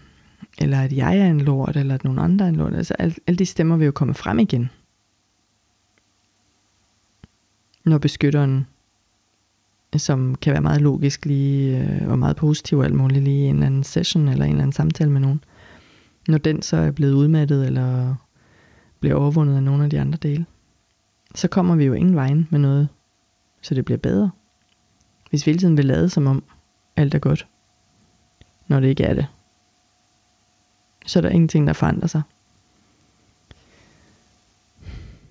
eller at jeg er en lort, eller at nogen andre er en lort. Altså alle, alle de stemmer vil jo komme frem igen. Når beskytteren, som kan være meget logisk lige, øh, og meget positiv og alt muligt lige i en eller anden session, eller en eller anden samtale med nogen, når den så er blevet udmattet, eller bliver overvundet af nogle af de andre dele, så kommer vi jo ingen vejen med noget, så det bliver bedre. Hvis vi hele tiden vil lade som om alt er godt, når det ikke er det, så er der ingenting, der forandrer sig.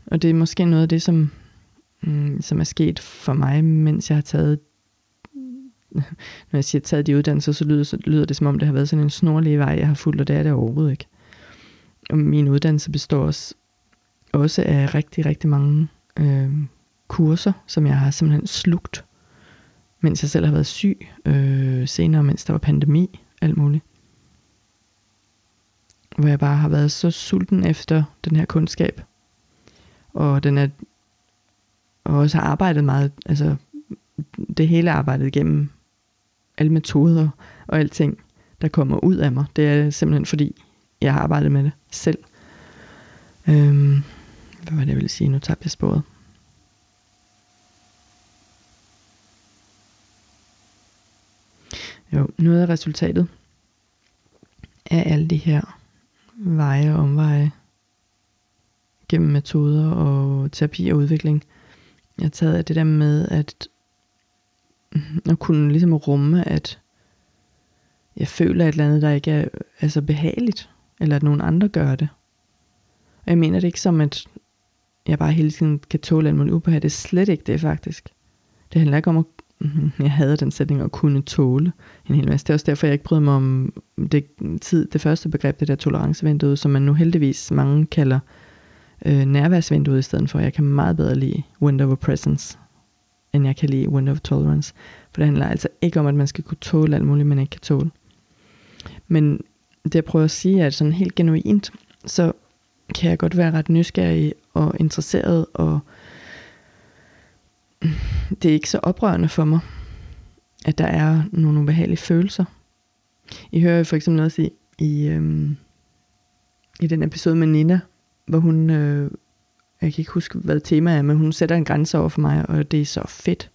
Og det er måske noget af det, som, mm, som er sket for mig, mens jeg har taget, når jeg siger taget de uddannelser, så lyder, så lyder det som om, det har været sådan en snorlig vej, jeg har fulgt, og det er det overhovedet ikke. Og min uddannelse består også, også af rigtig, rigtig mange øh, kurser, som jeg har simpelthen slugt mens jeg selv har været syg, øh, senere mens der var pandemi, alt muligt. Hvor jeg bare har været så sulten efter den her kundskab. Og den er og også har arbejdet meget, altså det hele arbejdet igennem alle metoder og alting, der kommer ud af mig. Det er simpelthen fordi, jeg har arbejdet med det selv. Øhm, hvad var det, jeg ville sige? Nu tabte jeg sporet. Jo, noget af resultatet af alle de her veje og omveje gennem metoder og terapi og udvikling. Jeg har taget af det der med at, mm, at kunne ligesom rumme, at jeg føler et eller andet, der ikke er altså behageligt, eller at nogen andre gør det. Og jeg mener det ikke som, at jeg bare hele tiden kan tåle alt muligt ubehag. Det er slet ikke det faktisk. Det handler ikke om at Mm-hmm. jeg havde den sætning at kunne tåle en hel masse. Det er også derfor, jeg ikke bryder mig om det, tid, det første begreb, det der tolerancevinduet, som man nu heldigvis mange kalder øh, nærværsvinduet i stedet for. Jeg kan meget bedre lide window of presence, end jeg kan lide window of tolerance. For det handler altså ikke om, at man skal kunne tåle alt muligt, man ikke kan tåle. Men det jeg prøver at sige, er, at sådan helt genuint, så kan jeg godt være ret nysgerrig og interesseret, og det er ikke så oprørende for mig, at der er nogle ubehagelige følelser. I hører for eksempel noget i, i, øhm, i den episode med Nina, hvor hun, øh, jeg kan ikke huske hvad temaet er, men hun sætter en grænse over for mig, og det er så fedt.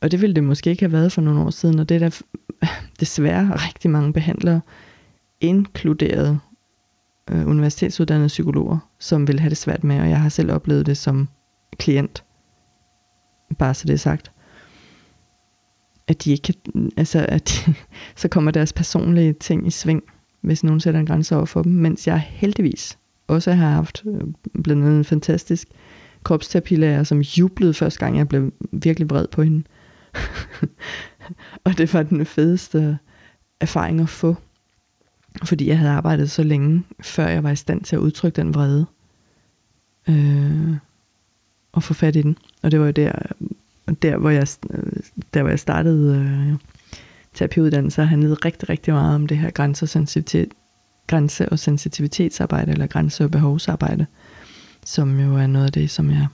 Og det ville det måske ikke have været for nogle år siden, og det er der desværre rigtig mange behandlere, inkluderet øh, universitetsuddannede psykologer, som vil have det svært med, og jeg har selv oplevet det som klient. Bare så det er sagt. At de ikke kan, altså at de, så kommer deres personlige ting i sving, hvis nogen sætter en grænse over for dem, mens jeg heldigvis også har haft øh, blandt andet en fantastisk kropsterapilærer, som jublede første gang, jeg blev virkelig vred på hende. og det var den fedeste erfaring at få. Fordi jeg havde arbejdet så længe, før jeg var i stand til at udtrykke den vrede. Øh, og få fat i den. Og det var jo der, der hvor jeg, der, hvor jeg startede øh, terapiuddannelse, handlede rigtig, rigtig meget om det her grænse og, sensitivitet, grænse- og sensitivitetsarbejde, eller grænse- og behovsarbejde, som jo er noget af det, som jeg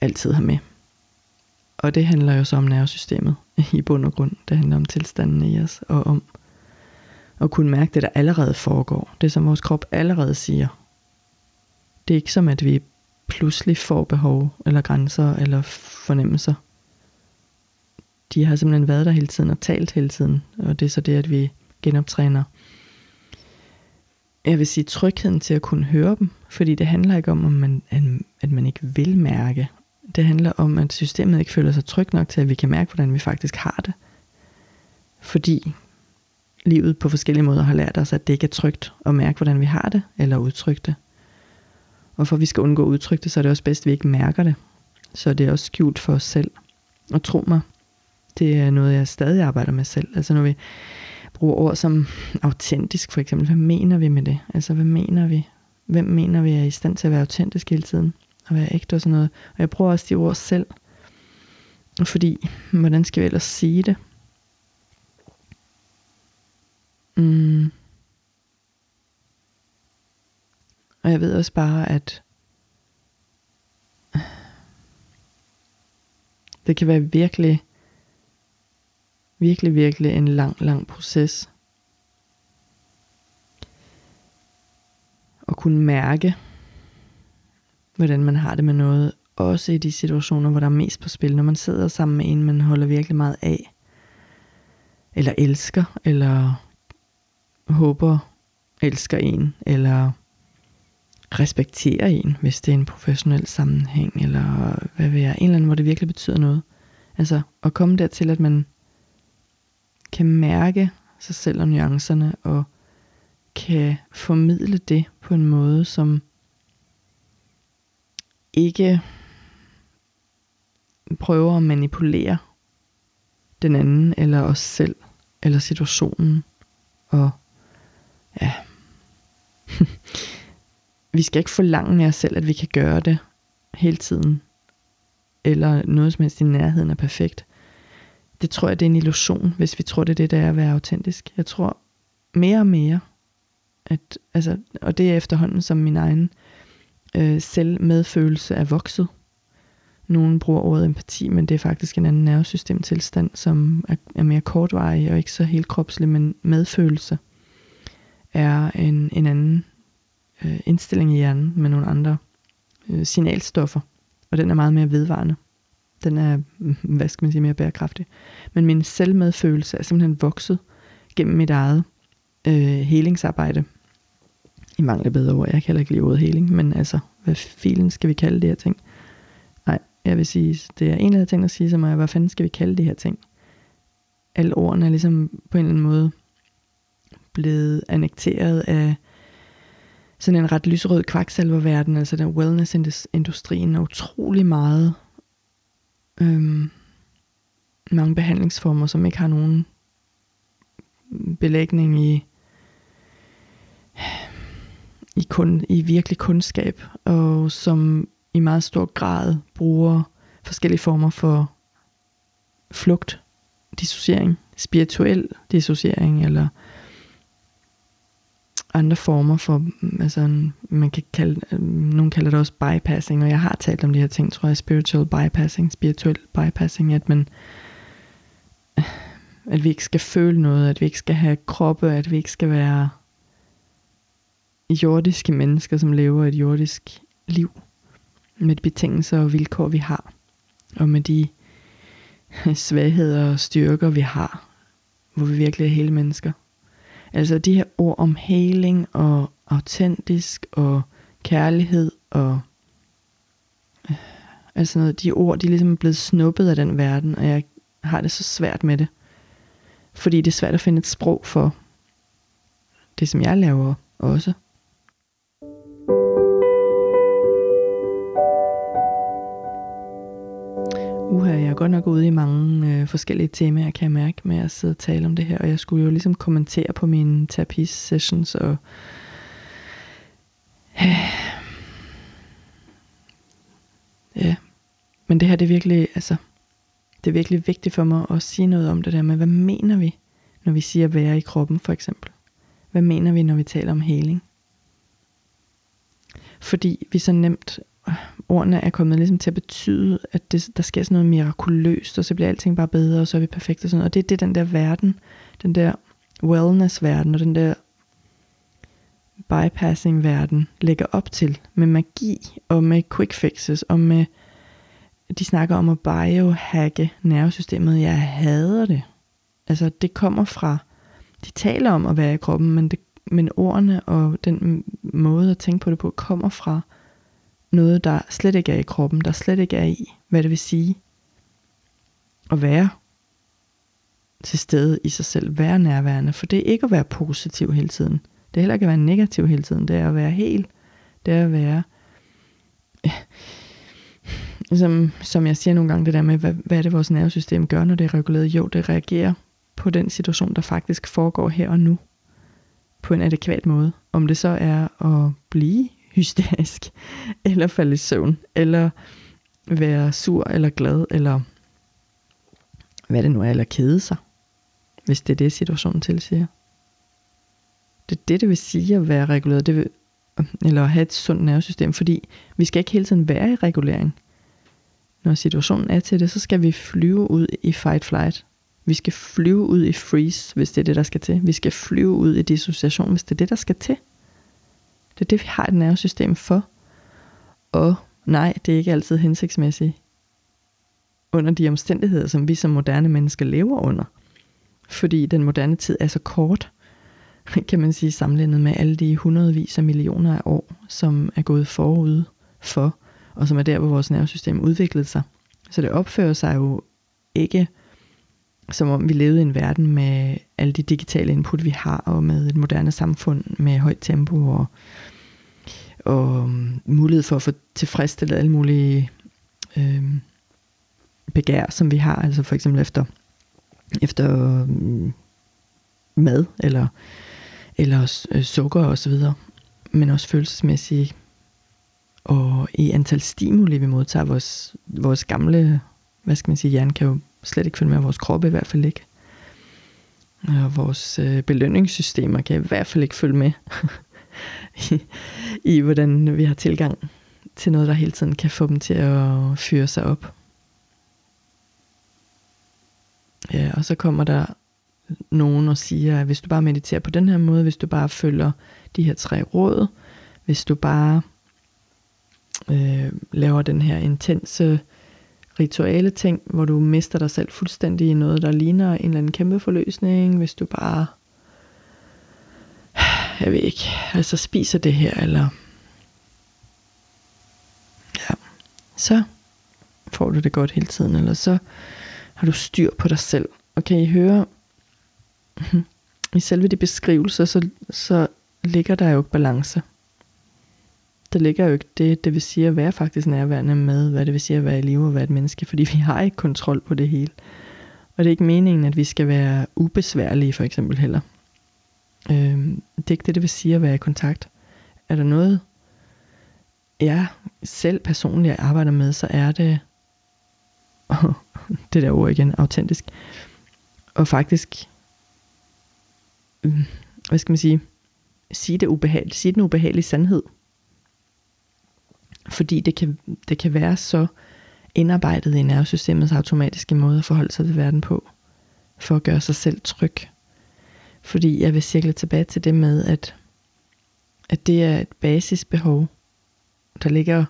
altid har med. Og det handler jo så om nervesystemet i bund og grund. Det handler om tilstanden i os, og om at kunne mærke det, der allerede foregår. Det, som vores krop allerede siger. Det er ikke som, at vi pludselig får behov, eller grænser, eller fornemmelser. De har simpelthen været der hele tiden og talt hele tiden, og det er så det, at vi genoptræner. Jeg vil sige trygheden til at kunne høre dem, fordi det handler ikke om, at man, at man ikke vil mærke. Det handler om, at systemet ikke føler sig trygt nok til, at vi kan mærke, hvordan vi faktisk har det. Fordi livet på forskellige måder har lært os, at det ikke er trygt at mærke, hvordan vi har det, eller udtrykke det. Og for at vi skal undgå at udtrykke det, så er det også bedst, at vi ikke mærker det. Så det er også skjult for os selv. Og tro mig, det er noget, jeg stadig arbejder med selv. Altså når vi bruger ord som autentisk for eksempel, hvad mener vi med det? Altså hvad mener vi? Hvem mener vi er i stand til at være autentisk hele tiden? Og være ægte og sådan noget. Og jeg bruger også de ord selv. Fordi, hvordan skal vi ellers sige det? Mm. Og jeg ved også bare, at det kan være virkelig, virkelig, virkelig en lang, lang proces. At kunne mærke, hvordan man har det med noget. Også i de situationer, hvor der er mest på spil. Når man sidder sammen med en, man holder virkelig meget af. Eller elsker, eller håber elsker en, eller respekterer en, hvis det er en professionel sammenhæng, eller hvad ved jeg, en eller anden, hvor det virkelig betyder noget. Altså at komme dertil, at man kan mærke sig selv og nuancerne, og kan formidle det på en måde, som ikke prøver at manipulere den anden, eller os selv, eller situationen, og ja, vi skal ikke forlange af os selv, at vi kan gøre det hele tiden, eller noget som helst i nærheden er perfekt. Det tror jeg, det er en illusion, hvis vi tror, det er det, der er at være autentisk. Jeg tror mere og mere, at, altså, og det er efterhånden som min egen øh, selvmedfølelse er vokset. Nogen bruger ordet empati, men det er faktisk en anden nervesystemtilstand, som er, er mere kortvarig og ikke så helt kropslig, men medfølelse er en, en anden øh, indstilling i hjernen med nogle andre øh, signalstoffer, og den er meget mere vedvarende. Den er, hvad skal man sige, mere bæredkraftig. Men min selvmedfølelse er simpelthen vokset gennem mit eget øh, helingsarbejde. I mangler bedre ord, jeg kan heller ikke lide ordet heling, men altså, hvad filen skal vi kalde det her ting? Nej, jeg vil sige, det er en af de ting at sige til mig, hvad fanden skal vi kalde det her ting? Alle ordene er ligesom på en eller anden måde blevet annekteret af sådan en ret lyserød kvaksalververden, altså den wellness-industrien er utrolig meget øhm, mange behandlingsformer, som ikke har nogen belægning i i, kun, i virkelig kundskab, og som i meget stor grad bruger forskellige former for flugt, dissociering, spirituel dissociering, eller andre former for, mm, altså man kan kalde, mm, nogen kalder det også bypassing, og jeg har talt om de her ting, tror jeg, spiritual bypassing, spirituel bypassing, at man, øh, at vi ikke skal føle noget, at vi ikke skal have kroppe, at vi ikke skal være jordiske mennesker, som lever et jordisk liv, med de betingelser og vilkår, vi har, og med de øh, svagheder og styrker, vi har, hvor vi virkelig er hele mennesker. Altså de her ord om heling og autentisk og kærlighed og øh, altså noget, de ord, de er ligesom blevet snuppet af den verden, og jeg har det så svært med det. Fordi det er svært at finde et sprog for det, som jeg laver også. Uha, jeg er godt nok ude i mange øh, forskellige temaer, kan jeg mærke, med at sidde og tale om det her. Og jeg skulle jo ligesom kommentere på mine terapisessions. og ja, men det her det er virkelig, altså, det er virkelig vigtigt for mig at sige noget om det der med, hvad mener vi, når vi siger være i kroppen for eksempel? Hvad mener vi, når vi taler om heling? Fordi vi så nemt ordene er kommet ligesom til at betyde, at det, der sker sådan noget mirakuløst, og så bliver alting bare bedre, og så er vi perfekte og sådan noget. Og det er det, den der verden, den der wellness-verden, og den der bypassing-verden lægger op til, med magi, og med quick fixes, og med, de snakker om at biohacke nervesystemet. Jeg hader det. Altså, det kommer fra, de taler om at være i kroppen, men, det, men ordene og den måde at tænke på det på, kommer fra noget, der slet ikke er i kroppen, der slet ikke er i, hvad det vil sige at være til stede i sig selv, være nærværende, for det er ikke at være positiv hele tiden. Det er heller ikke at være negativ hele tiden, det er at være helt, det er at være, som, ligesom, som jeg siger nogle gange, det der med, hvad, hvad er det vores nervesystem gør, når det er reguleret? Jo, det reagerer på den situation, der faktisk foregår her og nu, på en adekvat måde. Om det så er at blive hysterisk, eller falde i søvn, eller være sur eller glad, eller hvad det nu er, eller kede sig, hvis det er det, situationen tilsiger. Det er det, det vil sige at være reguleret, det vil, eller at have et sundt nervesystem, fordi vi skal ikke hele tiden være i regulering. Når situationen er til det, så skal vi flyve ud i fight-flight. Vi skal flyve ud i freeze, hvis det er det, der skal til. Vi skal flyve ud i dissociation, hvis det er det, der skal til. Det er det, vi har et nervesystem for. Og nej, det er ikke altid hensigtsmæssigt under de omstændigheder, som vi som moderne mennesker lever under. Fordi den moderne tid er så kort, kan man sige, sammenlignet med alle de hundredvis af millioner af år, som er gået forud for, og som er der, hvor vores nervesystem udviklede sig. Så det opfører sig jo ikke som om vi levede i en verden med alle de digitale input, vi har, og med et moderne samfund med højt tempo og, og øhm, mulighed for at få tilfredsstillet alle mulige øh, begær, som vi har, altså for eksempel efter, efter øh, mad, eller, eller øh, sukker og så videre, men også følelsesmæssigt, og i antal stimuli, vi modtager, vores, vores gamle, hvad skal man sige, hjerne kan jo slet ikke følge med, vores krop i hvert fald ikke. Og vores øh, belønningssystemer kan i hvert fald ikke følge med. i, i, hvordan vi har tilgang til noget, der hele tiden kan få dem til at fyre sig op. Ja, og så kommer der nogen og siger, at hvis du bare mediterer på den her måde, hvis du bare følger de her tre råd, hvis du bare øh, laver den her intense rituale ting, hvor du mister dig selv fuldstændig i noget, der ligner en eller anden kæmpe forløsning, hvis du bare jeg ved ikke, altså spiser det her, eller ja, så får du det godt hele tiden, eller så har du styr på dig selv. Og kan I høre, i selve de beskrivelser, så, så ligger der jo ikke balance. Der ligger jo ikke det, det vil sige at være faktisk nærværende med, hvad det vil sige at være i live og være et menneske, fordi vi har ikke kontrol på det hele. Og det er ikke meningen, at vi skal være ubesværlige for eksempel heller. Øhm, det er ikke det, det vil sige at være i kontakt. Er der noget, jeg selv personligt arbejder med, så er det, oh, det der ord igen, autentisk, og faktisk, øh, hvad skal man sige, sige det ubehageligt, sige den ubehagelige sandhed. Fordi det kan, det kan være så indarbejdet i nervesystemets automatiske måde at forholde sig til verden på, for at gøre sig selv tryg. Fordi jeg vil cirkle tilbage til det med, at, at det er et basisbehov, der ligger,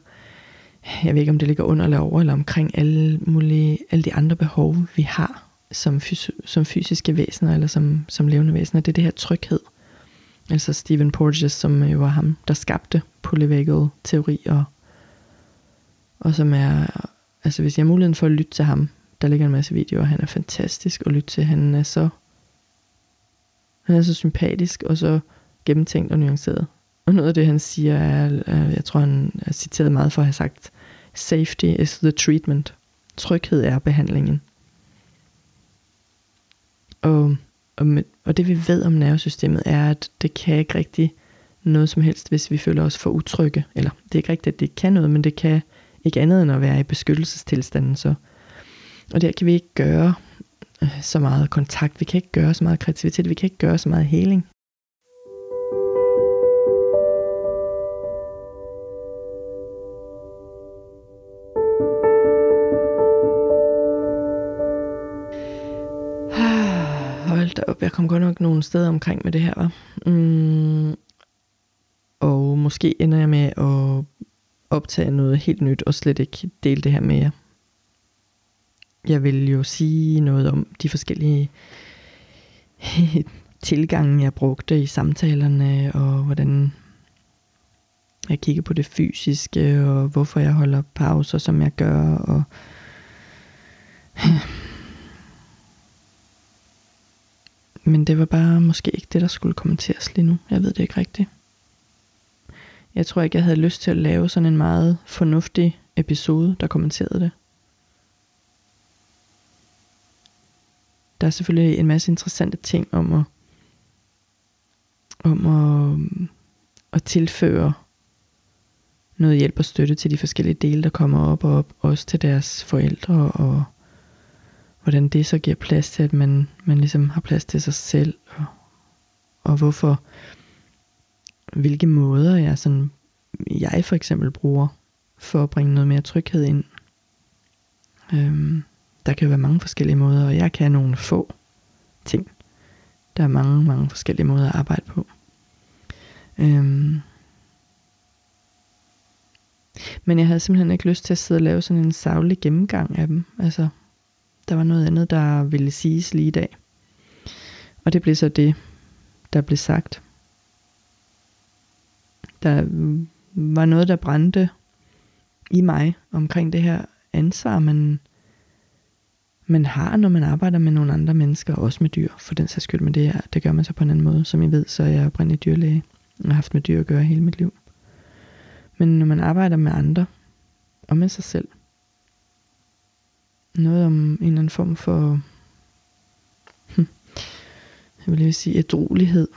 jeg ved ikke om det ligger under eller over, eller omkring alle, mulige, alle de andre behov, vi har som, fys- som fysiske væsener, eller som, som levende væsener. Det er det her tryghed. Altså Stephen Porges, som jo var ham, der skabte polyvagal teori, og, og som er, altså hvis jeg har muligheden for at lytte til ham, der ligger en masse videoer, han er fantastisk at lytte til, han er så, han er så sympatisk, og så gennemtænkt og nuanceret. Og noget af det, han siger, er, jeg tror, han er citeret meget for at have sagt, safety is the treatment. Tryghed er behandlingen. Og, og, med, og det vi ved om nervesystemet er, at det kan ikke rigtig noget som helst, hvis vi føler os for utrygge. Eller det er ikke rigtigt, at det kan noget, men det kan ikke andet end at være i beskyttelsestilstanden. Så. Og der kan vi ikke gøre Øh, så meget kontakt, vi kan ikke gøre så meget kreativitet, vi kan ikke gøre så meget heling. da op. Jeg kom godt nok nogle steder omkring med det her, var. Mm, og måske ender jeg med at optage noget helt nyt, og slet ikke dele det her med jer. Jeg vil jo sige noget om de forskellige tilgange, jeg brugte i samtalerne, og hvordan jeg kigger på det fysiske, og hvorfor jeg holder pauser, som jeg gør, og Men det var bare måske ikke det, der skulle kommenteres lige nu. Jeg ved det ikke rigtigt. Jeg tror ikke, jeg havde lyst til at lave sådan en meget fornuftig episode, der kommenterede det. Der er selvfølgelig en masse interessante ting om at, om at, at tilføre noget hjælp og støtte til de forskellige dele, der kommer op, og op, også til deres forældre og hvordan det så giver plads til, at man, man ligesom har plads til sig selv, og, og hvorfor, hvilke måder jeg sådan, jeg for eksempel bruger, for at bringe noget mere tryghed ind. Øhm, der kan være mange forskellige måder, og jeg kan nogle få ting. Der er mange, mange forskellige måder at arbejde på. Øhm, men jeg havde simpelthen ikke lyst til at sidde og lave sådan en savlig gennemgang af dem. Altså, der var noget andet, der ville siges lige i dag. Og det blev så det, der blev sagt. Der var noget, der brændte i mig omkring det her ansvar, man, man har, når man arbejder med nogle andre mennesker, også med dyr, for den sags skyld, men det, er, det gør man så på en anden måde. Som I ved, så er jeg oprindelig dyrlæge, og har haft med dyr at gøre hele mit liv. Men når man arbejder med andre, og med sig selv, noget om en eller anden form for, hm, jeg vil lige sige, ædrolighed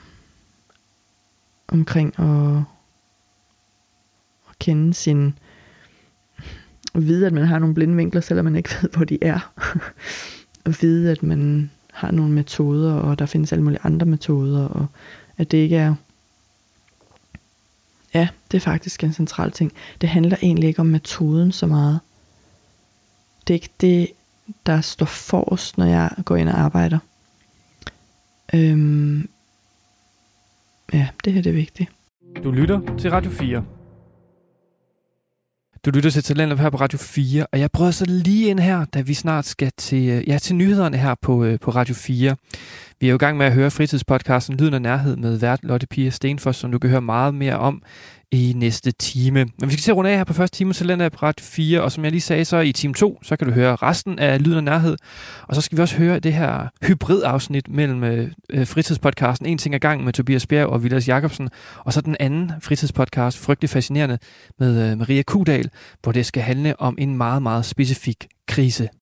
omkring at, at kende sin, at vide, at man har nogle blinde vinkler, selvom man ikke ved, hvor de er. og vide, at man har nogle metoder, og der findes alle mulige andre metoder, og at det ikke er Ja, det er faktisk en central ting. Det handler egentlig ikke om metoden så meget det er ikke det, der står forrest, når jeg går ind og arbejder. Øhm, ja, det her det er vigtigt. Du lytter til Radio 4. Du lytter til Talentlab her på Radio 4, og jeg prøver så lige ind her, da vi snart skal til, øh, ja, til nyhederne her på, øh, på Radio 4. Vi er jo i gang med at høre fritidspodcasten Lyden af Nærhed med vært Lotte Pia Stenfors, som du kan høre meget mere om i næste time. Men vi skal se runde af her på første time, så den er på ret 4, og som jeg lige sagde, så i time 2, så kan du høre resten af Lyden af Nærhed, og så skal vi også høre det her hybridafsnit mellem øh, øh fritidspodcasten En ting ad gang med Tobias Bjerg og Vilas Jacobsen, og så den anden fritidspodcast, Frygtelig Fascinerende, med øh, Maria Kudal, hvor det skal handle om en meget, meget specifik krise.